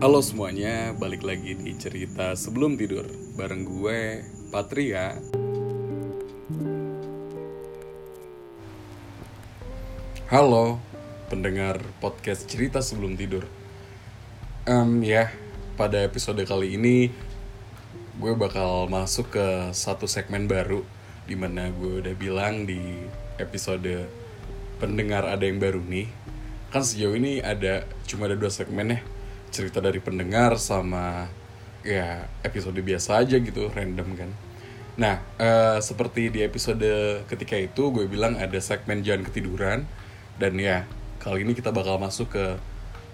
Halo semuanya, balik lagi di cerita sebelum tidur bareng gue Patria. Halo pendengar podcast cerita sebelum tidur. Em ya, pada episode kali ini gue bakal masuk ke satu segmen baru di mana gue udah bilang di episode pendengar ada yang baru nih kan sejauh ini ada cuma ada dua segmen ya cerita dari pendengar sama ya episode biasa aja gitu random kan. Nah eh, seperti di episode ketika itu gue bilang ada segmen jangan ketiduran. Dan ya kali ini kita bakal masuk ke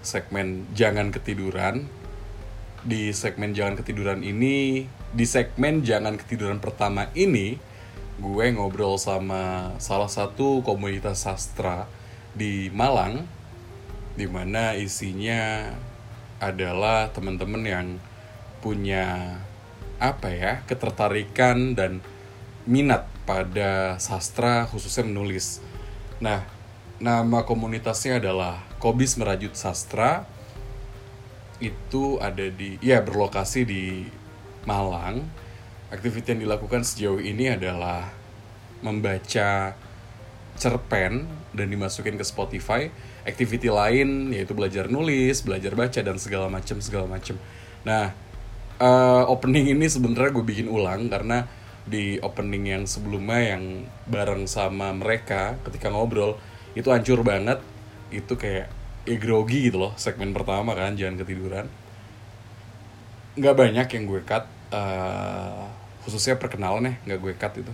segmen jangan ketiduran. Di segmen jangan ketiduran ini di segmen jangan ketiduran pertama ini gue ngobrol sama salah satu komunitas sastra di Malang di mana isinya adalah teman-teman yang punya apa ya ketertarikan dan minat pada sastra khususnya menulis. Nah, nama komunitasnya adalah Kobis Merajut Sastra. Itu ada di ya berlokasi di Malang. Aktiviti yang dilakukan sejauh ini adalah membaca cerpen dan dimasukin ke Spotify. Activity lain yaitu belajar nulis, belajar baca dan segala macam segala macam. Nah, eh, opening ini sebenarnya gue bikin ulang karena di opening yang sebelumnya yang bareng sama mereka ketika ngobrol itu hancur banget. Itu kayak ya grogi gitu loh segmen pertama kan jangan ketiduran. Nggak banyak yang gue cut eh, khususnya perkenalan ya nggak gue cut itu.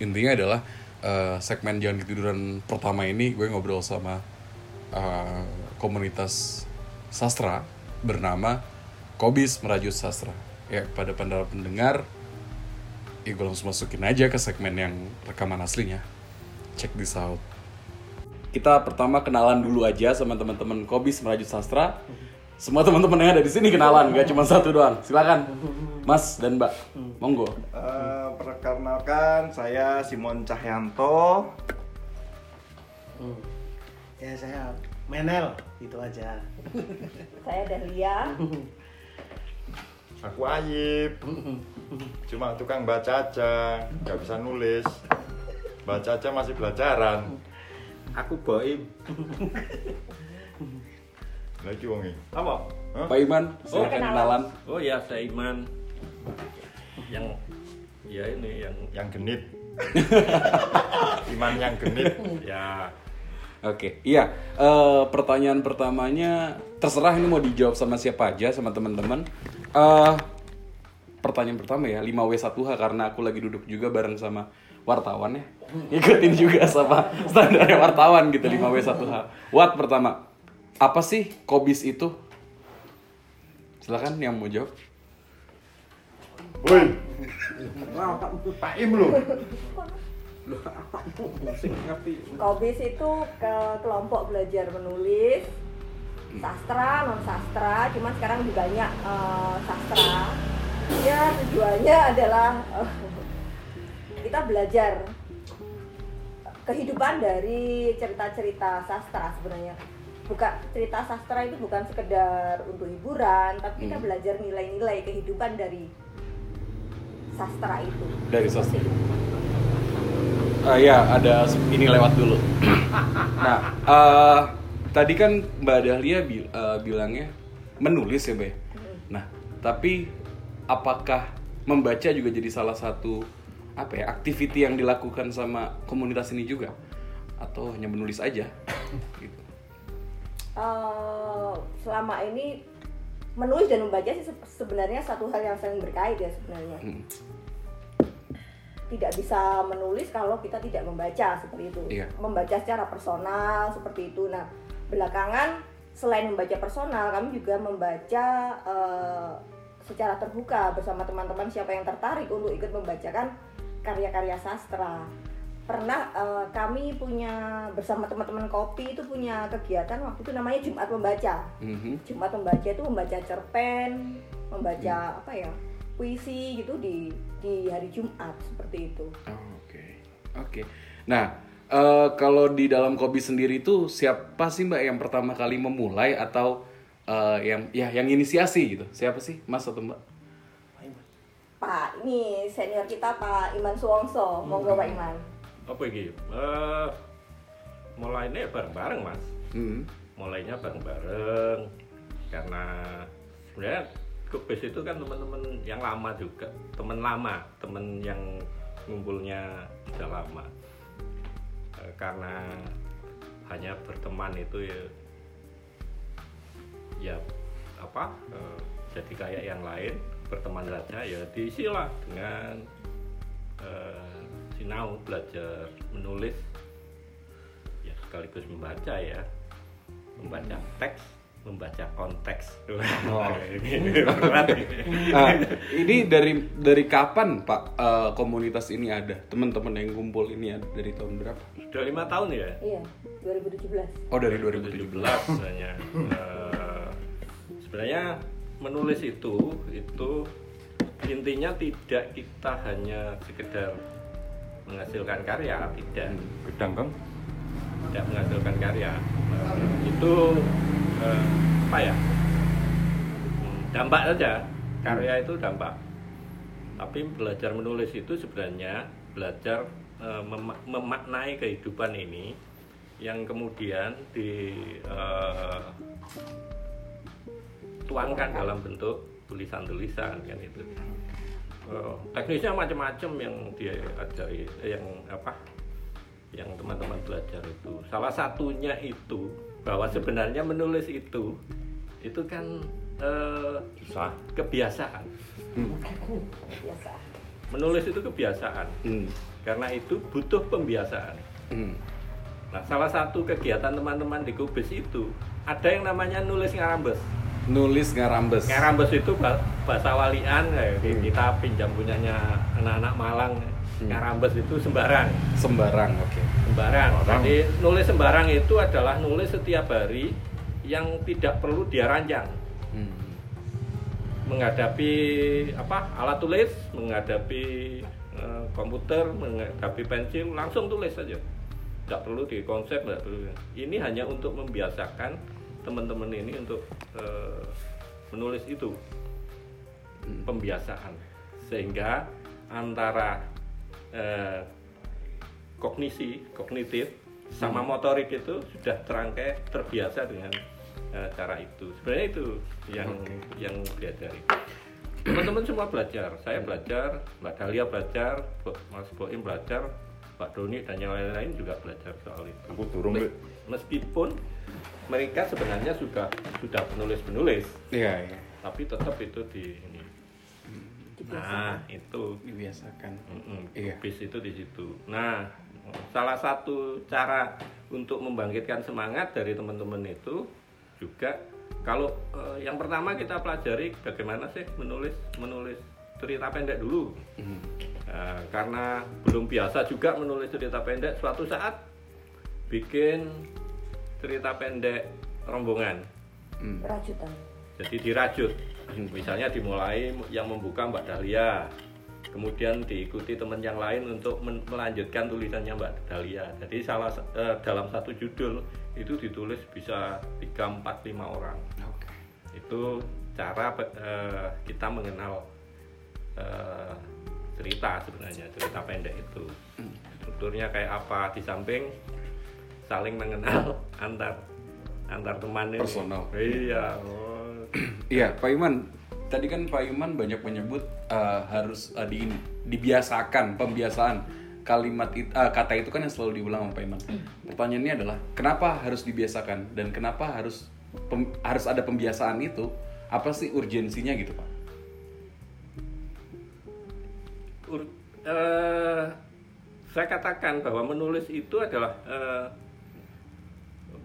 Intinya adalah eh, segmen jangan ketiduran pertama ini gue ngobrol sama eh, komunitas sastra bernama Kobis Merajut Sastra. Ya pada para pendengar, ya gue langsung masukin aja ke segmen yang rekaman aslinya. Check this out. Kita pertama kenalan dulu aja sama teman-teman Kobis Merajut Sastra. Semua teman-teman yang ada di sini kenalan, gak cuma satu doang. Silakan, Mas dan Mbak. Monggo. Eh, perkenalkan saya Simon Cahyanto. Ya saya Menel itu aja. Saya Dahlia. Aku Ayib. Cuma tukang baca aja, nggak bisa nulis. Baca aja masih belajaran. Aku Boim. Lagi wongi. Apa? Hah? Pak Iman, silakan kenalan. kenalan. Oh ya, saya Iman. Yang ya ini yang Yang genit. Iman yang genit. ya Oke, iya. Eh, pertanyaan pertamanya terserah ini mau dijawab sama siapa aja sama teman-teman. Eh, pertanyaan pertama ya 5W1H karena aku lagi duduk juga bareng sama wartawan ya. Ikutin juga sama standarnya wartawan gitu 5W1H. What pertama? Apa sih Kobis itu? Silakan yang mau jawab. Woi. Pak Im lu. Kobis itu ke kelompok belajar menulis sastra, non sastra, cuman sekarang lebih banyak eh, sastra. Ya tujuannya adalah eh, kita belajar kehidupan dari cerita-cerita sastra sebenarnya. Bukan cerita sastra itu bukan sekedar untuk hiburan, tapi kita Hmm. belajar nilai-nilai kehidupan dari sastra itu. Dari sastra. Ah ya, ada ini lewat dulu. nah, eh, tadi kan Mbak Dahlia bil- eh, bilangnya menulis ya, ya? Nah, tapi apakah membaca juga jadi salah satu apa ya activity yang dilakukan sama komunitas ini juga atau hanya menulis aja? gitu. Eh, selama ini menulis dan membaca sih se- sebenarnya satu hal yang saling berkait ya sebenarnya. Hmm. Tidak bisa menulis kalau kita tidak membaca seperti itu. Iya. Membaca secara personal seperti itu. Nah, belakangan selain membaca personal, kami juga membaca eh, secara terbuka bersama teman-teman siapa yang tertarik untuk ikut membacakan karya-karya sastra. Pernah eh, kami punya bersama teman-teman kopi itu punya kegiatan waktu itu namanya Jumat membaca. Mhm. Jumat membaca itu membaca cerpen, membaca apa ya puisi gitu di di hari Jumat seperti itu. Oh, Oke, oke. Nah, eh, kalau di dalam kopi sendiri itu siapa sih mbak yang pertama kali memulai atau eh, yang ya yang inisiasi gitu siapa sih mas atau mbak Pak, ini senior kita Pak Iman Suwongso. Monggo Pak Iman. apa iki Eh, mulainya bareng-bareng mas Hmm. mulainya bareng-bareng karena sebenarnya kubis itu kan teman-teman yang lama juga. Teman lama teman yang ngumpulnya sudah lama. Eh, karena hanya berteman itu ya ya apa eh, jadi kayak yang lain. Berteman saja ya diisilah dengan eh, sinau belajar menulis. Ya sekaligus membaca ya membaca teks membaca konteks Oh. Berat. Nah, ini dari dari kapan pak eh, komunitas ini ada teman-teman yang kumpul ini ada dari tahun berapa sudah lima tahun ya Iya, 2017. oh dari 2017 2017 sebenarnya Eh, sebenarnya menulis itu itu intinya tidak kita hanya sekedar menghasilkan karya tidak Gedang kan? tidak menghasilkan karya Eh, itu eh, apa ya? Dampak saja. Karya itu dampak. Tapi belajar menulis itu sebenarnya belajar eh, mema- memaknai kehidupan ini yang kemudian di eh, tuangkan dalam bentuk tulisan-tulisan kan itu. Teknisnya macam-macam yang dia ajari eh, yang apa? Yang teman-teman belajar itu. Salah satunya itu bahwa sebenarnya menulis itu itu kan eh, Susah. kebiasaan Biasa. menulis itu kebiasaan Hmm. karena itu butuh pembiasaan Hmm. nah salah satu kegiatan teman-teman di kubis itu ada yang namanya nulis ngarambes nulis ngarambes ngarambes itu ba- bahasa walian kayak Hmm. kita pinjam punyanya anak-anak Malang Hmm. ngarambes itu sembarang sembarang oke sembarang. Sembarang. Jadi nulis sembarang itu adalah nulis setiap hari yang tidak perlu dia rancang. Hmm. Menghadapi apa alat tulis, menghadapi eh, komputer, menghadapi pensil, langsung tulis saja. Tidak perlu di konsep, tidak perlu. Ini hanya untuk membiasakan teman-teman ini untuk eh, menulis itu pembiasaan sehingga antara eh, kognisi kognitif sama motorik itu sudah terangkai terbiasa dengan eh, cara itu. Sebenarnya itu yang Oke. yang diajari. Teman-teman semua belajar. Saya belajar mbak Dahlia belajar Mas Boim belajar Pak Doni dan yang lain-lain juga belajar soal itu. Aku turun, Mbak. meskipun mereka sebenarnya sudah sudah penulis-penulis iya iya. Tapi tetap itu di ini nah itu dibiasakan Mm-mm, Iya. bis itu di situ. Nah, salah satu cara untuk membangkitkan semangat dari teman-teman itu juga kalau eh, yang pertama kita pelajari bagaimana sih menulis menulis cerita pendek dulu. Hmm. Nah, karena belum biasa juga menulis cerita pendek, suatu saat bikin cerita pendek rombongan. Hmm. Rajutan. Jadi dirajut. Misalnya dimulai yang membuka Mbak Dahlia. Kemudian diikuti teman yang lain untuk melanjutkan tulisannya Mbak Dahlia. Jadi salah sa- eh, dalam satu judul itu ditulis bisa 3 4 5 orang. oke Itu cara eh, kita mengenal eh, cerita sebenarnya, cerita pendek itu. Strukturnya kayak apa? Di samping saling mengenal antar antar teman ini. Personal. Iya. oh. Iya, Pak Iman. Tadi kan Pak Iman banyak menyebut eh, harus eh, di dibiasakan pembiasaan kalimat it- eh, kata itu kan yang selalu diulang sama Pak Iman. Pertanyaannya adalah kenapa harus dibiasakan dan kenapa harus pem- harus ada pembiasaan itu? Apa sih urgensinya gitu, Pak? Ur- eh, saya katakan bahwa menulis itu adalah eh,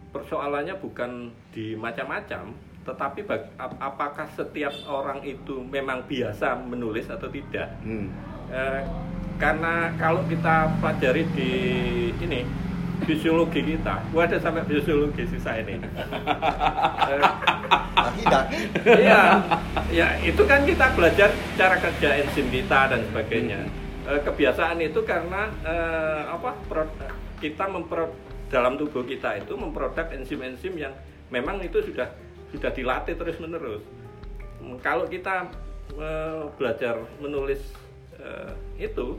persoalannya bukan di macam-macam, tetapi bag- ap- apakah setiap orang itu memang biasa menulis atau tidak? Hmm. Eh, karena kalau kita pelajari di ini fisiologi kita, gua ada sampai fisiologi sisa ini. Iya, ya itu kan kita belajar cara kerja enzim kita dan sebagainya. Eh, kebiasaan itu karena eh, apa? pro- kita mempro dalam tubuh kita itu memproduk enzim-enzim yang memang itu sudah sudah dilatih terus menerus kalau kita eh, belajar menulis eh, itu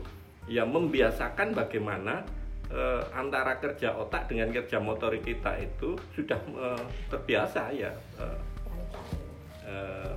ya membiasakan bagaimana eh, antara kerja otak dengan kerja motorik kita itu sudah terbiasa ya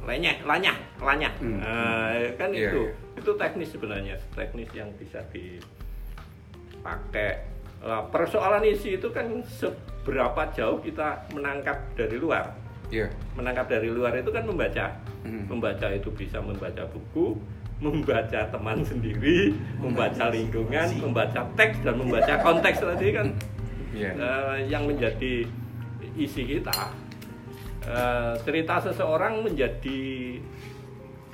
lenyah, lanyah, lanyah. Hmm. Eh, kan Iya, itu, iya. itu teknis sebenarnya, teknis yang bisa dipakai. Lah, persoalan isi itu kan seberapa jauh kita menangkap dari luar. Iya. Menangkap dari luar itu kan membaca. Hmm. Membaca itu bisa membaca buku, membaca teman sendiri, membaca lingkungan, membaca teks dan membaca konteks tadi kan Iya. eh, yang menjadi isi kita. Eh, cerita seseorang menjadi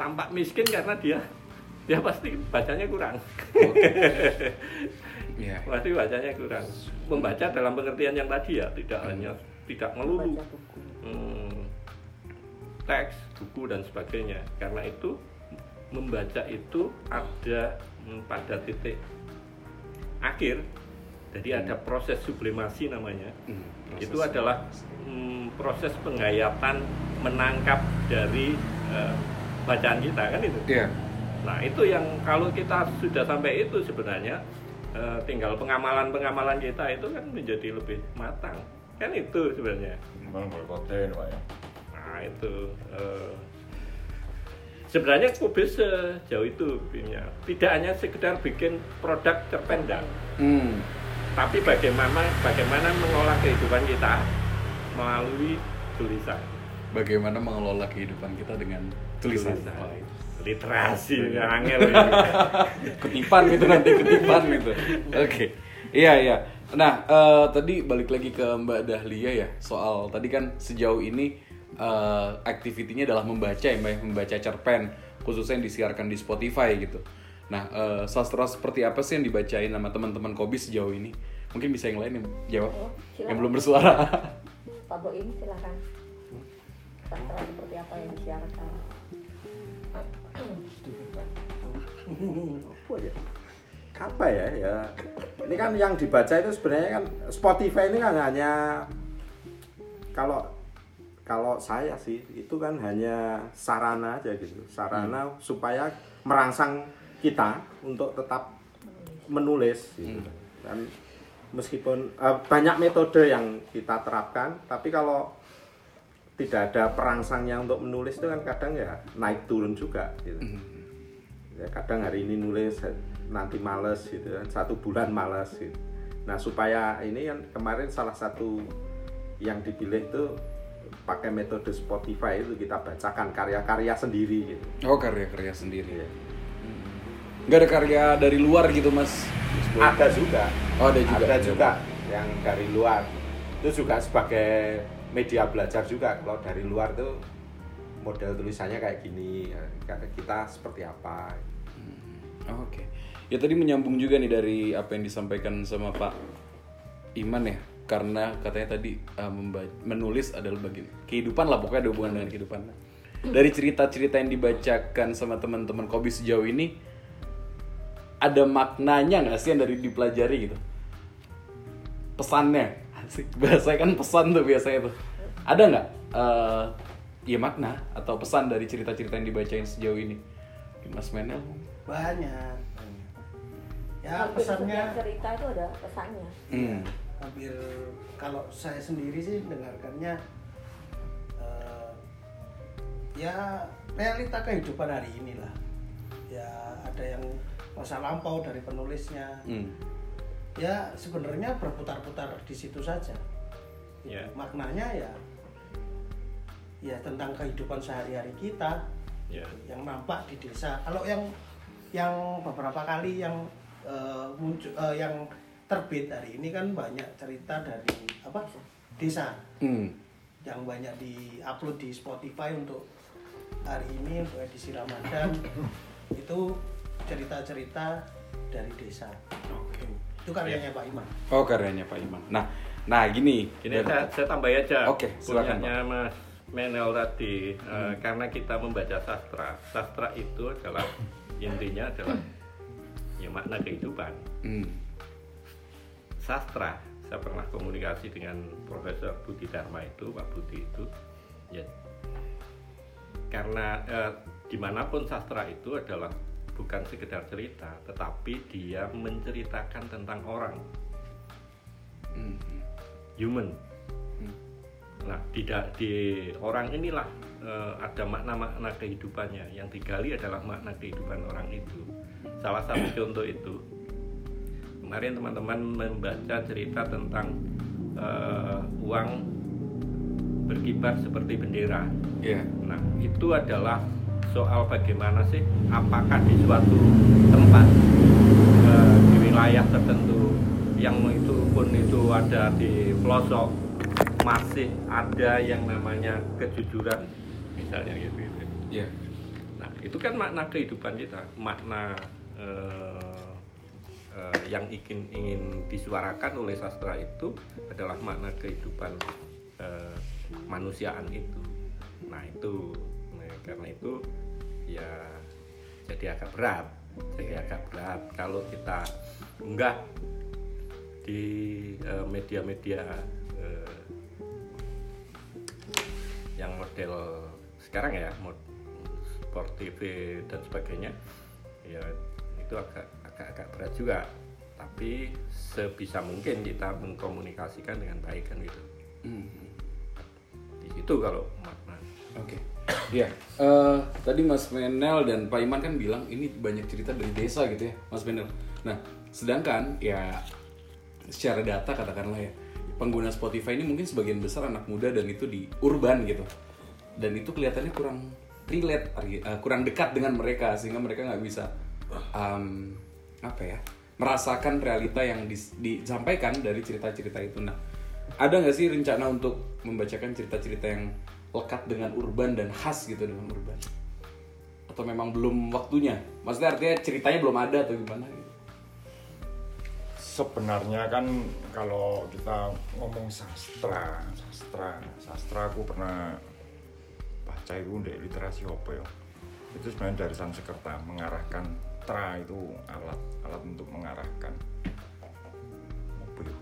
tampak miskin karena dia dia pasti bacanya kurang. Iya. pasti bacanya kurang. Membaca dalam pengertian yang tadi ya, tidak hanya tidak melulu hmm, teks, buku dan sebagainya. Karena itu membaca itu ada hmm, pada titik akhir. Jadi ada proses sublimasi namanya. Hmm, itu proses- adalah hmm, proses penghayatan menangkap dari eh, bacaan kita kan itu. Iya. Nah itu yang kalau kita sudah sampai itu sebenarnya eh, tinggal pengamalan-pengamalan kita itu kan menjadi lebih matang kan itu sebenarnya. Memang berkonten, Pak ya. Nah itu eh, sebenarnya kubis sejauh itu bikinnya. Tidak hanya sekedar bikin produk cerpen dah, Hmm. tapi bagaimana bagaimana mengolah kehidupan kita melalui tulisan. Bagaimana mengelola kehidupan kita dengan tulisan. Tulisan. Itu. Literasi angel ketipan gitu nanti ketipan gitu. Oke. Iya iya. Nah eh, tadi balik lagi ke Mbak Dahlia ya soal tadi kan sejauh ini eh, aktivitinya adalah membaca ya Mbak membaca cerpen khususnya yang disiarkan di Spotify gitu. Nah eh, sastra seperti apa sih yang dibacain sama teman-teman Kobi sejauh ini? Mungkin bisa yang lain yang jawab Oh, silakan. yang belum bersuara. Pak Boim silakan. Sastra seperti apa yang disiarkan? Apa ya ya. Ini kan yang dibaca itu sebenarnya kan Spotify ini kan hanya kalau kalau saya sih itu kan hanya sarana aja gitu. Sarana supaya merangsang kita untuk tetap menulis gitu. dan meskipun eh, banyak metode yang kita terapkan tapi kalau tidak ada perangsangnya untuk menulis itu kan kadang ya naik turun juga gitu. Ya kadang hari ini nulis nanti males gitu kan satu bulan males gitu nah supaya ini kan kemarin salah satu yang dipilih itu pakai metode Spotify itu kita bacakan karya-karya sendiri gitu Oh karya-karya sendiri. Iya. Nggak ada karya dari luar gitu mas? ada juga Oh ada juga. ada juga yang dari luar itu juga sebagai media belajar juga kalau dari luar tuh model tulisannya kayak gini ya, kita seperti apa Oh, Oke. Ya tadi menyambung juga nih dari apa yang disampaikan sama Pak Iman ya. Karena katanya tadi uh, menulis adalah bagian kehidupan lah pokoknya ada hubungan dengan kehidupan. Dari cerita-cerita yang dibacakan sama teman-teman Kobi sejauh ini ada maknanya nggak sih yang dari dipelajari gitu? Pesannya, asik. Kan pesan tuh biasanya tuh. Ada nggak eh ya makna atau pesan dari cerita-cerita yang dibacain sejauh ini? Mas Menel banyak. Ya Hampir pesannya cerita itu ada pesannya. Hmm. hampir kalau saya sendiri sih dengarkannya eh, ya realita kehidupan hari inilah ya ada yang masa lampau dari penulisnya Hmm. ya sebenarnya berputar-putar di situ saja Ya. maknanya ya ya tentang kehidupan sehari-hari kita Ya. yang nampak di desa. Kalau yang yang beberapa kali yang eh, muncul eh, yang terbit hari ini kan banyak cerita dari apa desa Hmm. yang banyak diupload di Spotify untuk hari ini untuk edisi Ramadan itu cerita-cerita dari desa. Oke. Itu karyanya Pak Iman. Oh karyanya Pak Iman. Nah, nah gini. Ini saya, saya tambah aja. Oke, silakan, Punyanya Mas Menel tadi, eh, karena kita membaca sastra. Sastra itu adalah intinya adalah ya makna kehidupan. Hmm. Sastra, saya pernah komunikasi dengan Profesor Budi Dharma itu, Pak Budi itu. Ya. Karena eh, di mana pun sastra itu adalah bukan sekedar cerita, tetapi dia menceritakan tentang orang, Hmm. human. Hmm. Nah, di, da- di orang inilah eh, ada makna-makna kehidupannya. Yang digali adalah makna kehidupan orang itu. Salah satu contoh itu kemarin teman-teman membaca cerita tentang eh, uang berkibar seperti bendera. Iya. Nah, itu adalah soal bagaimana sih apakah di suatu tempat eh, di wilayah tertentu yang itu pun itu ada di pelosok masih ada yang namanya kejujuran misalnya gitu. gitu. Iya. Itu kan makna kehidupan kita, makna eh, eh, yang ingin ingin disuarakan oleh sastra itu adalah makna kehidupan eh, manusiaan itu. Nah, itu nah, karena itu ya jadi agak berat, jadi agak berat kalau kita enggak di eh, media-media eh, yang model sekarang ya sport TV dan sebagainya ya itu agak agak agak berat juga tapi sebisa mungkin kita mengkomunikasikan dengan baik kan gitu Hmm. di situ kalau makna Oke. Iya. Eh, tadi Mas Menel dan Pak Iman kan bilang ini banyak cerita dari desa gitu ya, Mas Menel. Nah, sedangkan ya secara data katakanlah ya, pengguna Spotify ini mungkin sebagian besar anak muda dan itu di urban gitu. Dan itu kelihatannya kurang relate, eh, kurang dekat dengan mereka sehingga mereka nggak bisa um, apa ya merasakan realita yang dis- disampaikan dari cerita-cerita itu. Nah, ada nggak sih rencana untuk membacakan cerita-cerita yang lekat dengan urban dan khas gitu dengan urban? Atau memang belum waktunya? Maksudnya artinya ceritanya belum ada atau gimana gitu? sebenarnya kan kalau kita ngomong sastra sastra sastra aku pernah baca itu literasi apa ya? Itu sebenarnya dari Sanskerta mengarahkan tra itu alat alat untuk mengarahkan. Apa ya?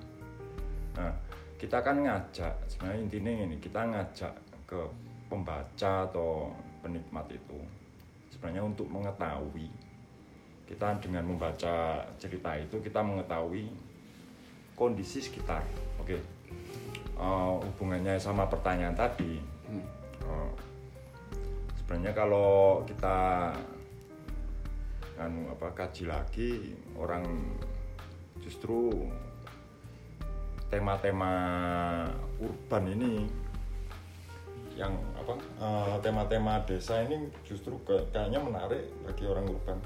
Nah kita kan ngajak sebenarnya intinya ini kita ngajak ke pembaca atau penikmat itu sebenarnya untuk mengetahui. Kita dengan membaca cerita itu kita mengetahui kondisi sekitar oke? Eh, hubungannya sama pertanyaan tadi Hmm. Sebenarnya kalau kita anu apa kaji lagi orang justru tema-tema urban ini yang apa eh, tema-tema desa ini justru kayaknya menarik bagi orang urban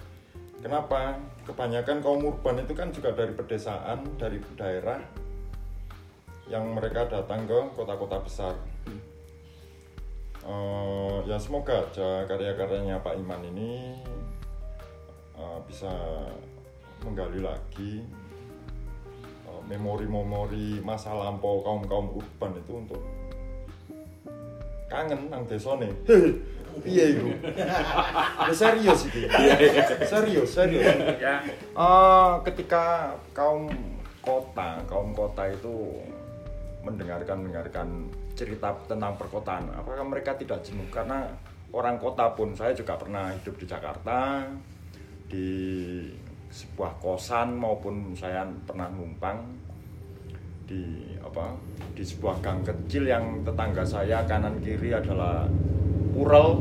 Kenapa? Kebanyakan kaum urban itu kan juga dari pedesaan, dari daerah yang mereka datang ke kota-kota besar. Eh, ya semoga aja karya-karyanya Pak Iman ini eh, bisa menggali lagi eh, memori-memori masa lampau kaum-kaum urban itu untuk kangen nang desa nih. Iya itu. serius itu. Serius, serius. ya Eh, ketika kaum kota, kaum kota itu mendengarkan mendengarkan cerita tentang perkotaan, apakah mereka tidak jenuh? Karena orang kota pun saya juga pernah hidup di Jakarta di sebuah kosan maupun saya pernah numpang di apa di sebuah gang kecil yang tetangga saya kanan kiri adalah Ural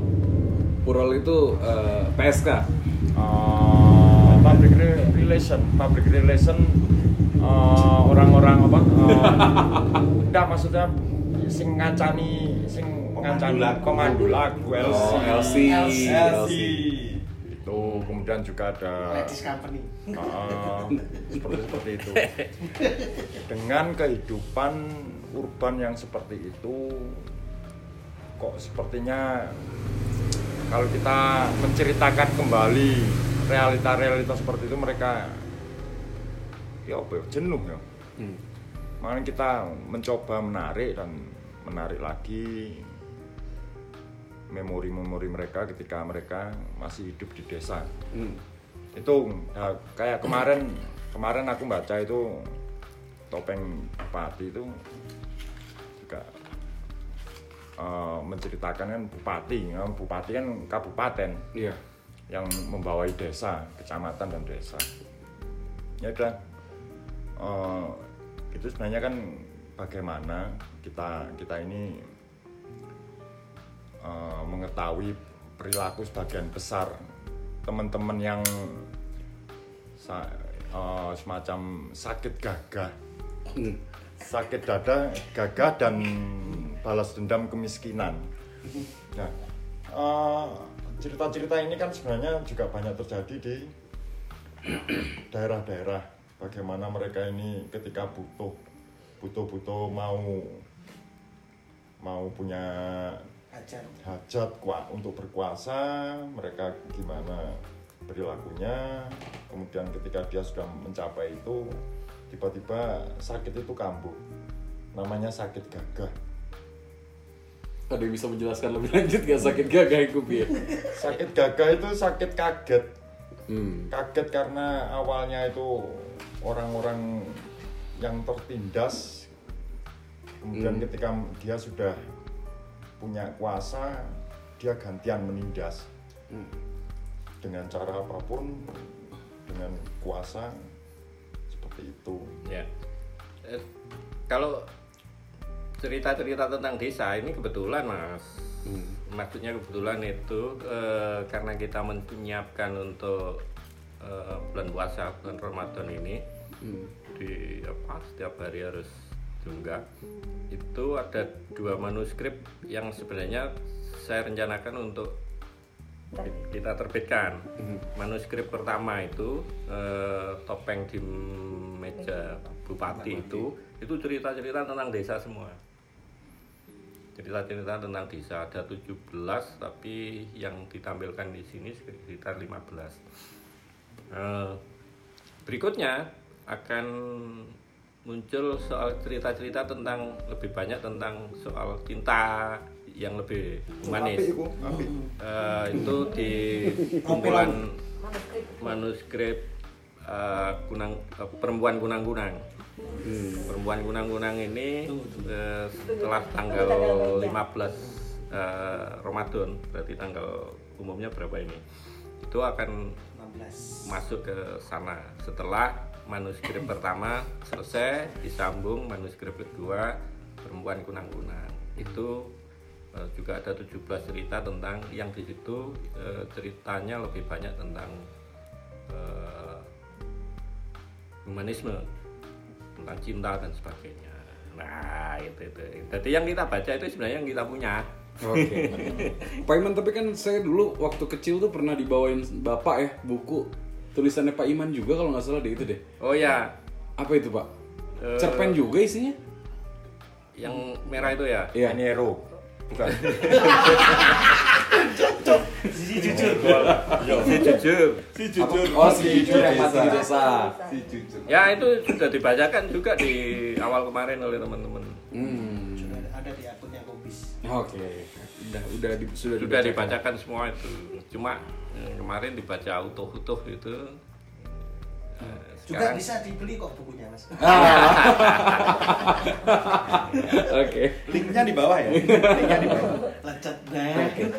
Purol itu eh, PSK. uh, public re- relation public relation uh, orang-orang apa uh, enggak maksudnya sing ngacani sing ngancani pemandu lagu LC Oh, LC. LC itu kemudian juga ada Ladies Company. uh, seperti seperti itu dengan kehidupan urban yang seperti itu kok sepertinya kalau kita menceritakan kembali realita-realita seperti itu mereka ya apa ya, jenuh ya Hmm. makanya kita mencoba menarik dan menarik lagi memori-memori mereka ketika mereka masih hidup di desa Hmm. itu ya, kayak kemarin kemarin aku baca itu topeng pati itu juga eh, menceritakan kan bupati, ya, bupati kan kabupaten Iya. yang membawai desa, kecamatan dan desa. Ya udah, eh, itu sebenarnya kan bagaimana kita kita ini eh, mengetahui perilaku sebagian besar teman-teman yang sa- eh, semacam sakit gagah, Hmm. sakit dada, gagah dan balas dendam kemiskinan. Nah, eh, cerita-cerita ini kan sebenarnya juga banyak terjadi di daerah-daerah. Bagaimana mereka ini ketika butuh, butuh-butuh mau mau punya ajar hajat kuat untuk berkuasa, mereka gimana perilakunya. Kemudian ketika dia sudah mencapai itu, tiba-tiba sakit itu kambuh. Namanya sakit gagah. Ada yang bisa menjelaskan lebih lanjut gak sakit gagah itu ya? Sakit gagah itu sakit kaget. Hmm. Kaget karena awalnya itu orang-orang yang tertindas. Kemudian Hmm. ketika dia sudah punya kuasa, dia gantian menindas. Hmm. Dengan cara apa pun, dengan kuasa seperti itu. Ya. Eh, kalau cerita-cerita tentang desa ini kebetulan mas, Hmm. maksudnya kebetulan itu eh, karena kita menyiapkan untuk eh, bulan puasa bulan Ramadan ini Hmm. di apa setiap hari harus juga itu ada dua manuskrip yang sebenarnya saya rencanakan untuk kita terbitkan. Manuskrip pertama itu eh, topeng di meja bupati itu itu cerita-cerita tentang desa semua. Cerita-cerita tentang desa. Ada 17 tapi yang ditampilkan di sini sekitar 15 Eh, berikutnya akan muncul soal cerita-cerita tentang lebih banyak tentang soal cinta yang lebih humanis apik. Eh, itu di kumpulan manuskrip eh, kunang eh, perempuan kunang-kunang. Perempuan kunang-kunang ini eh, setelah tanggal 15 eh, Ramadan, berarti tanggal umumnya berapa ini? Itu akan 16 masuk ke sana setelah manuskrip pertama selesai disambung manuskrip kedua perempuan kunang-kunang. Itu eh, juga ada 17 cerita tentang yang di situ eh, ceritanya lebih banyak tentang eh, humanisme tentang cinta dan sebagainya. Nah itu itu. Jadi yang kita baca itu sebenarnya yang kita punya. Oke. Pak Iman tapi kan saya dulu waktu kecil tuh pernah dibawain bapak ya buku tulisannya Pak Iman juga kalau nggak salah deh itu deh. oh ya Apa itu Pak? Eh, Cerpen juga isinya? yang merah itu ya Iya. Ini Ero. Bukan. Sisi jujur si jujur si Apa- Oh si jujur yang mati di desa. Si jujur. Ya itu sudah dibacakan juga di awal kemarin oleh teman-teman. Hmm. Sudah ada di akunnya Kobis Oke. Udah udah di, sudah, Sudah dibacakan. dibacakan semua itu. Cuma eh, kemarin dibaca utuh-utuh itu. Eh, juga bisa dibeli kok bukunya mas Oke. Linknya di bawah ya. Linknya di bawah. lecet banget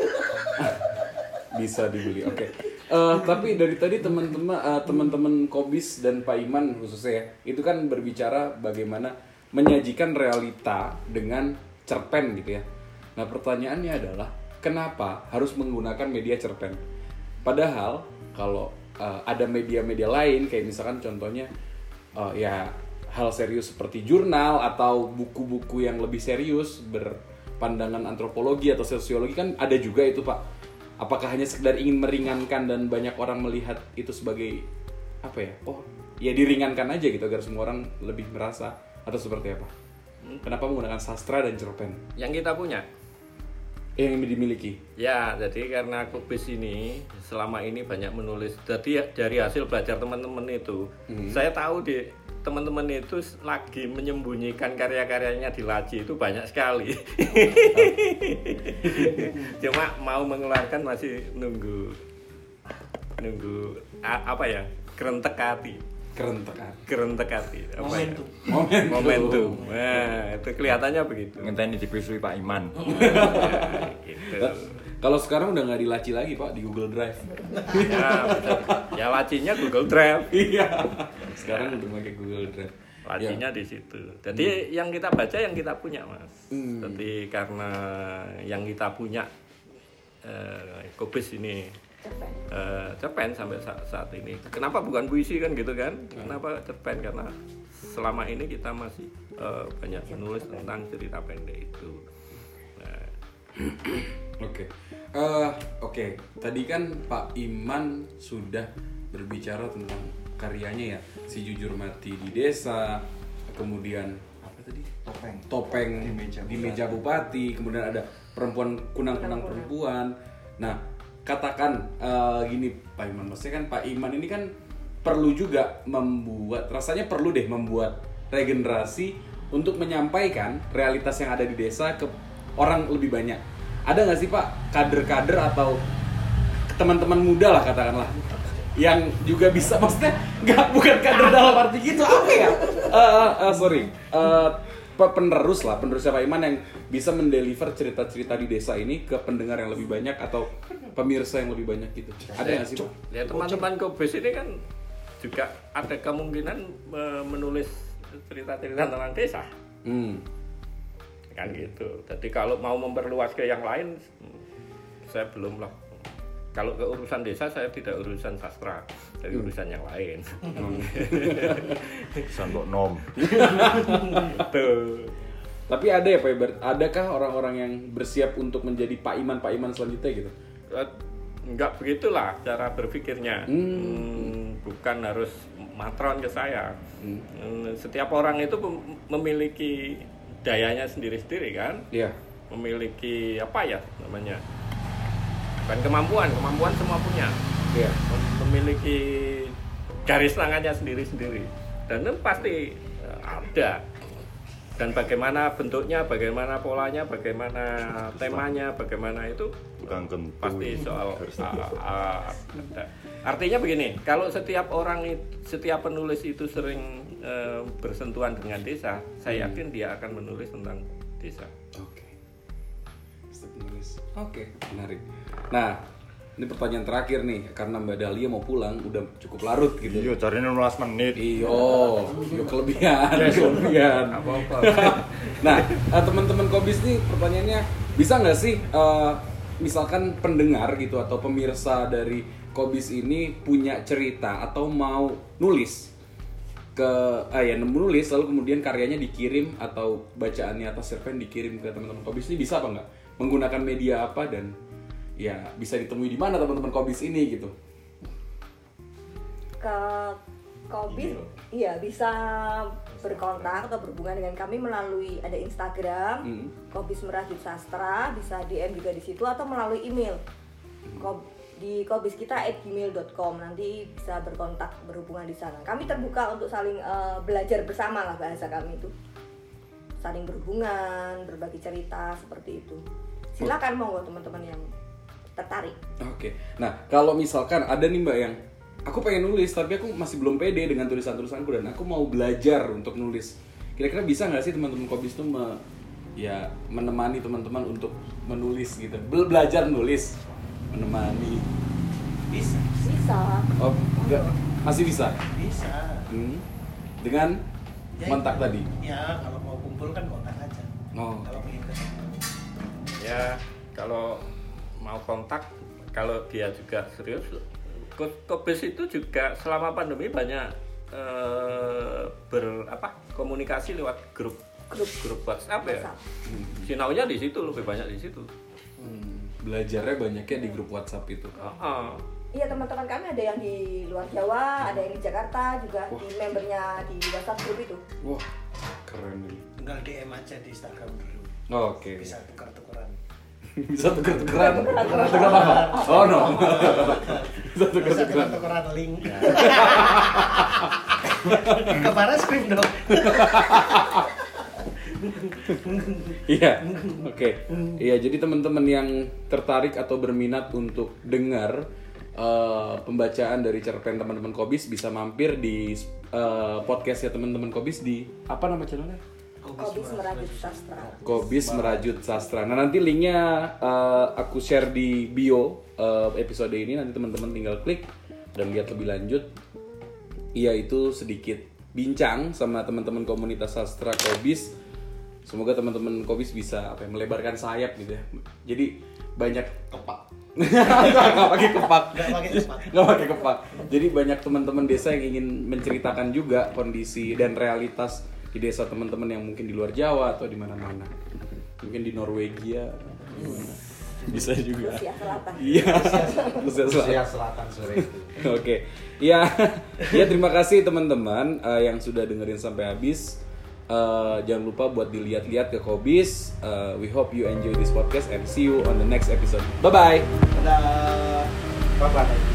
bisa dibeli. Oke. Eh, tapi dari tadi teman-teman eh, teman-teman Kobis dan Pak Iman khususnya ya, itu kan berbicara bagaimana menyajikan realita dengan cerpen gitu ya. Nah, pertanyaannya adalah kenapa harus menggunakan media cerpen? Padahal kalau eh, ada media-media lain kayak misalkan contohnya eh, ya hal serius seperti jurnal atau buku-buku yang lebih serius berpandangan antropologi atau sosiologi kan ada juga itu Pak apakah hanya sekedar ingin meringankan dan banyak orang melihat itu sebagai apa ya oh ya diringankan aja gitu agar semua orang lebih merasa atau seperti apa kenapa menggunakan sastra dan cerpen yang kita punya. Yang dimiliki Ya, jadi karena kubis ini selama ini banyak menulis. Jadi dari hasil belajar teman-teman itu, saya tahu di teman-teman itu lagi menyembunyikan karya-karyanya di laci itu banyak sekali. Cuma mau mengeluarkan masih nunggu nunggu a- apa ya kerentek hati. Kerentek hati. kerentek hati apa ya? Momentum. Momentum. momentum nah itu kelihatannya begitu ngenteni dipisui Pak Iman Ya, gitu Kalau sekarang udah nggak dilaci lagi pak di Google Drive. ya, betul. ya lacinya Google Drive Iya. Sekarang udah pakai Google Drive. lacinya di situ jadi yang kita baca yang kita punya mas Hmm. jadi karena yang kita punya eh, Kobis ini Cerpen. eh, cerpen sampai saat, saat ini. Kenapa bukan puisi kan gitu kan? Kenapa cerpen? Karena selama ini kita masih eh, banyak menulis tentang cerita pendek itu. Nah, Oke, Eh, oke. Tadi kan Pak Iman sudah berbicara tentang karyanya ya, si jujur mati di desa, kemudian apa tadi? topeng Topeng Di meja di bupati. meja bupati, kemudian ada perempuan kunang-kunang perempuan. Nah, katakan eh, gini Pak Iman, maksudnya kan Pak Iman ini kan perlu juga membuat, rasanya perlu deh membuat regenerasi untuk menyampaikan realitas yang ada di desa ke orang lebih banyak. Ada nggak sih Pak kader-kader atau teman-teman muda lah katakanlah yang juga bisa maksudnya nggak bukan kader dalam arti gitu apa ya Eh, eh, sorry pe- penerus lah penerusnya Pak Iman yang bisa mendeliver cerita-cerita di desa ini ke pendengar yang lebih banyak atau pemirsa yang lebih banyak gitu ada nggak sih Pak? ya teman-teman Kobis ini kan juga ada kemungkinan eh, menulis cerita-cerita tentang desa. Hmm. kan gitu. Jadi kalau mau memperluas ke yang lain, saya belum lah. Kalau ke urusan desa saya tidak urusan sastra, dari urusan yang lain. Sandok nom Tuh. Tapi ada ya Pak Ibar, adakah orang-orang yang bersiap untuk menjadi Pak Iman Pak Iman selanjutnya gitu? Eh, Enggak begitulah cara berpikirnya. Hmm, bukan harus matron ke saya. Hmm, Setiap orang itu mem- memiliki dayanya sendiri-sendiri kan. Iya. Memiliki apa ya namanya? Bukan kemampuan, kemampuan semua punya. Mem- memiliki garis tangannya sendiri-sendiri dan itu pasti eh, ada dan bagaimana bentuknya, bagaimana polanya, bagaimana temanya, bagaimana itu Tukang kentut. pasti soal Garis ah, ah, ada. artinya begini kalau setiap orang setiap penulis itu sering eh, bersentuhan dengan desa saya yakin dia akan menulis tentang desa Oke. Penulis. Oke, menarik. Nah, ini pertanyaan terakhir nih, karena Mbak Dahlia mau pulang, udah cukup larut gitu. iya cari 16 menit Iyo, iyo kelebihan, kelebihan. apa-apa Nah, eh, teman-teman Kobis nih pertanyaannya bisa nggak sih, eh, misalkan pendengar gitu atau pemirsa dari Kobis ini punya cerita atau mau nulis ke, ah ya nulis lalu kemudian karyanya dikirim atau bacaannya atas cerpen dikirim ke teman-teman Kobis ini bisa apa nggak? Menggunakan media apa dan ya bisa ditemui di mana teman-teman Kobis ini gitu? ke Kobis? Iya bisa berkontak atau berhubungan dengan kami melalui ada Instagram Hmm. Kobis Merajut Sastra bisa DM juga di situ atau melalui email. Kob- di kobis kita gmail.com nanti bisa berkontak berhubungan di sana. Kami terbuka untuk saling eh, belajar bersama lah bahasa kami itu. Saling berhubungan berbagi cerita seperti itu silakan monggo teman-teman yang tertarik Oke. Nah, kalau misalkan ada nih Mbak yang aku pengen nulis tapi aku masih belum pede dengan tulisan-tulisanku dan aku mau belajar untuk nulis. Kira-kira bisa nggak sih teman-teman Kobis tuh me- ya menemani teman-teman untuk menulis gitu. Bel belajar nulis, menemani. bisa bisa Oh, enggak. Masih bisa. bisa Hmm. Dengan Ya, kontak tadi. ya kalau mau kumpul kan kontak aja Oh. kalau ya kalau mau kontak kalau dia juga serius Ko- Kobis itu juga selama pandemi banyak eh, ber apa komunikasi lewat grup grup grup WhatsApp ya WhatsApp. sinaunya di situ lebih banyak di situ Hmm. Belajarnya banyaknya di grup WhatsApp itu. Heeh. Iya teman-teman kami ada yang di luar Jawa, ada yang di Jakarta juga Wah. di membernya di WhatsApp grup itu. Wah, keren nih. tinggal DM aja di Instagram dulu Oke. bisa tukar-tukaran bisa tuker apa? Oh no. Bisa bisa tuker-tukeran tukar-tukaran link. Ke script dong. Iya oke. Iya jadi teman-teman yang tertarik atau berminat untuk dengar eh, pembacaan dari cerpen teman-teman Kobis bisa mampir di eh, podcastnya teman-teman Kobis di apa nama channelnya? Kobis merajut sastra. Kobis merajut sastra. Nah nanti linknya eh, aku share di bio eh, episode ini nanti teman-teman tinggal klik dan lihat lebih lanjut. Iya itu sedikit bincang sama teman-teman komunitas sastra Kobis. Semoga teman-teman Kobis bisa apa ya, melebarkan sayap gitu ya. Jadi banyak kepak. Nggak pakai kepak. Nggak pakai kepak. Nggak pakai kepak. Jadi banyak teman-teman desa yang ingin menceritakan juga kondisi dan realitas di desa teman-teman yang mungkin di luar Jawa atau di mana-mana. Mungkin di Norwegia. Bisa juga. Rusia Selatan. Iya. Rusia Selatan. Rusia Selatan sore itu. Oke, ya, ya terima kasih teman-teman eh, yang sudah dengerin sampai habis. Eh, jangan lupa buat dilihat-lihat ke Kobis. Eh, we hope you enjoy this podcast and see you on the next episode. Bye bye. Dadah. Bye-bye.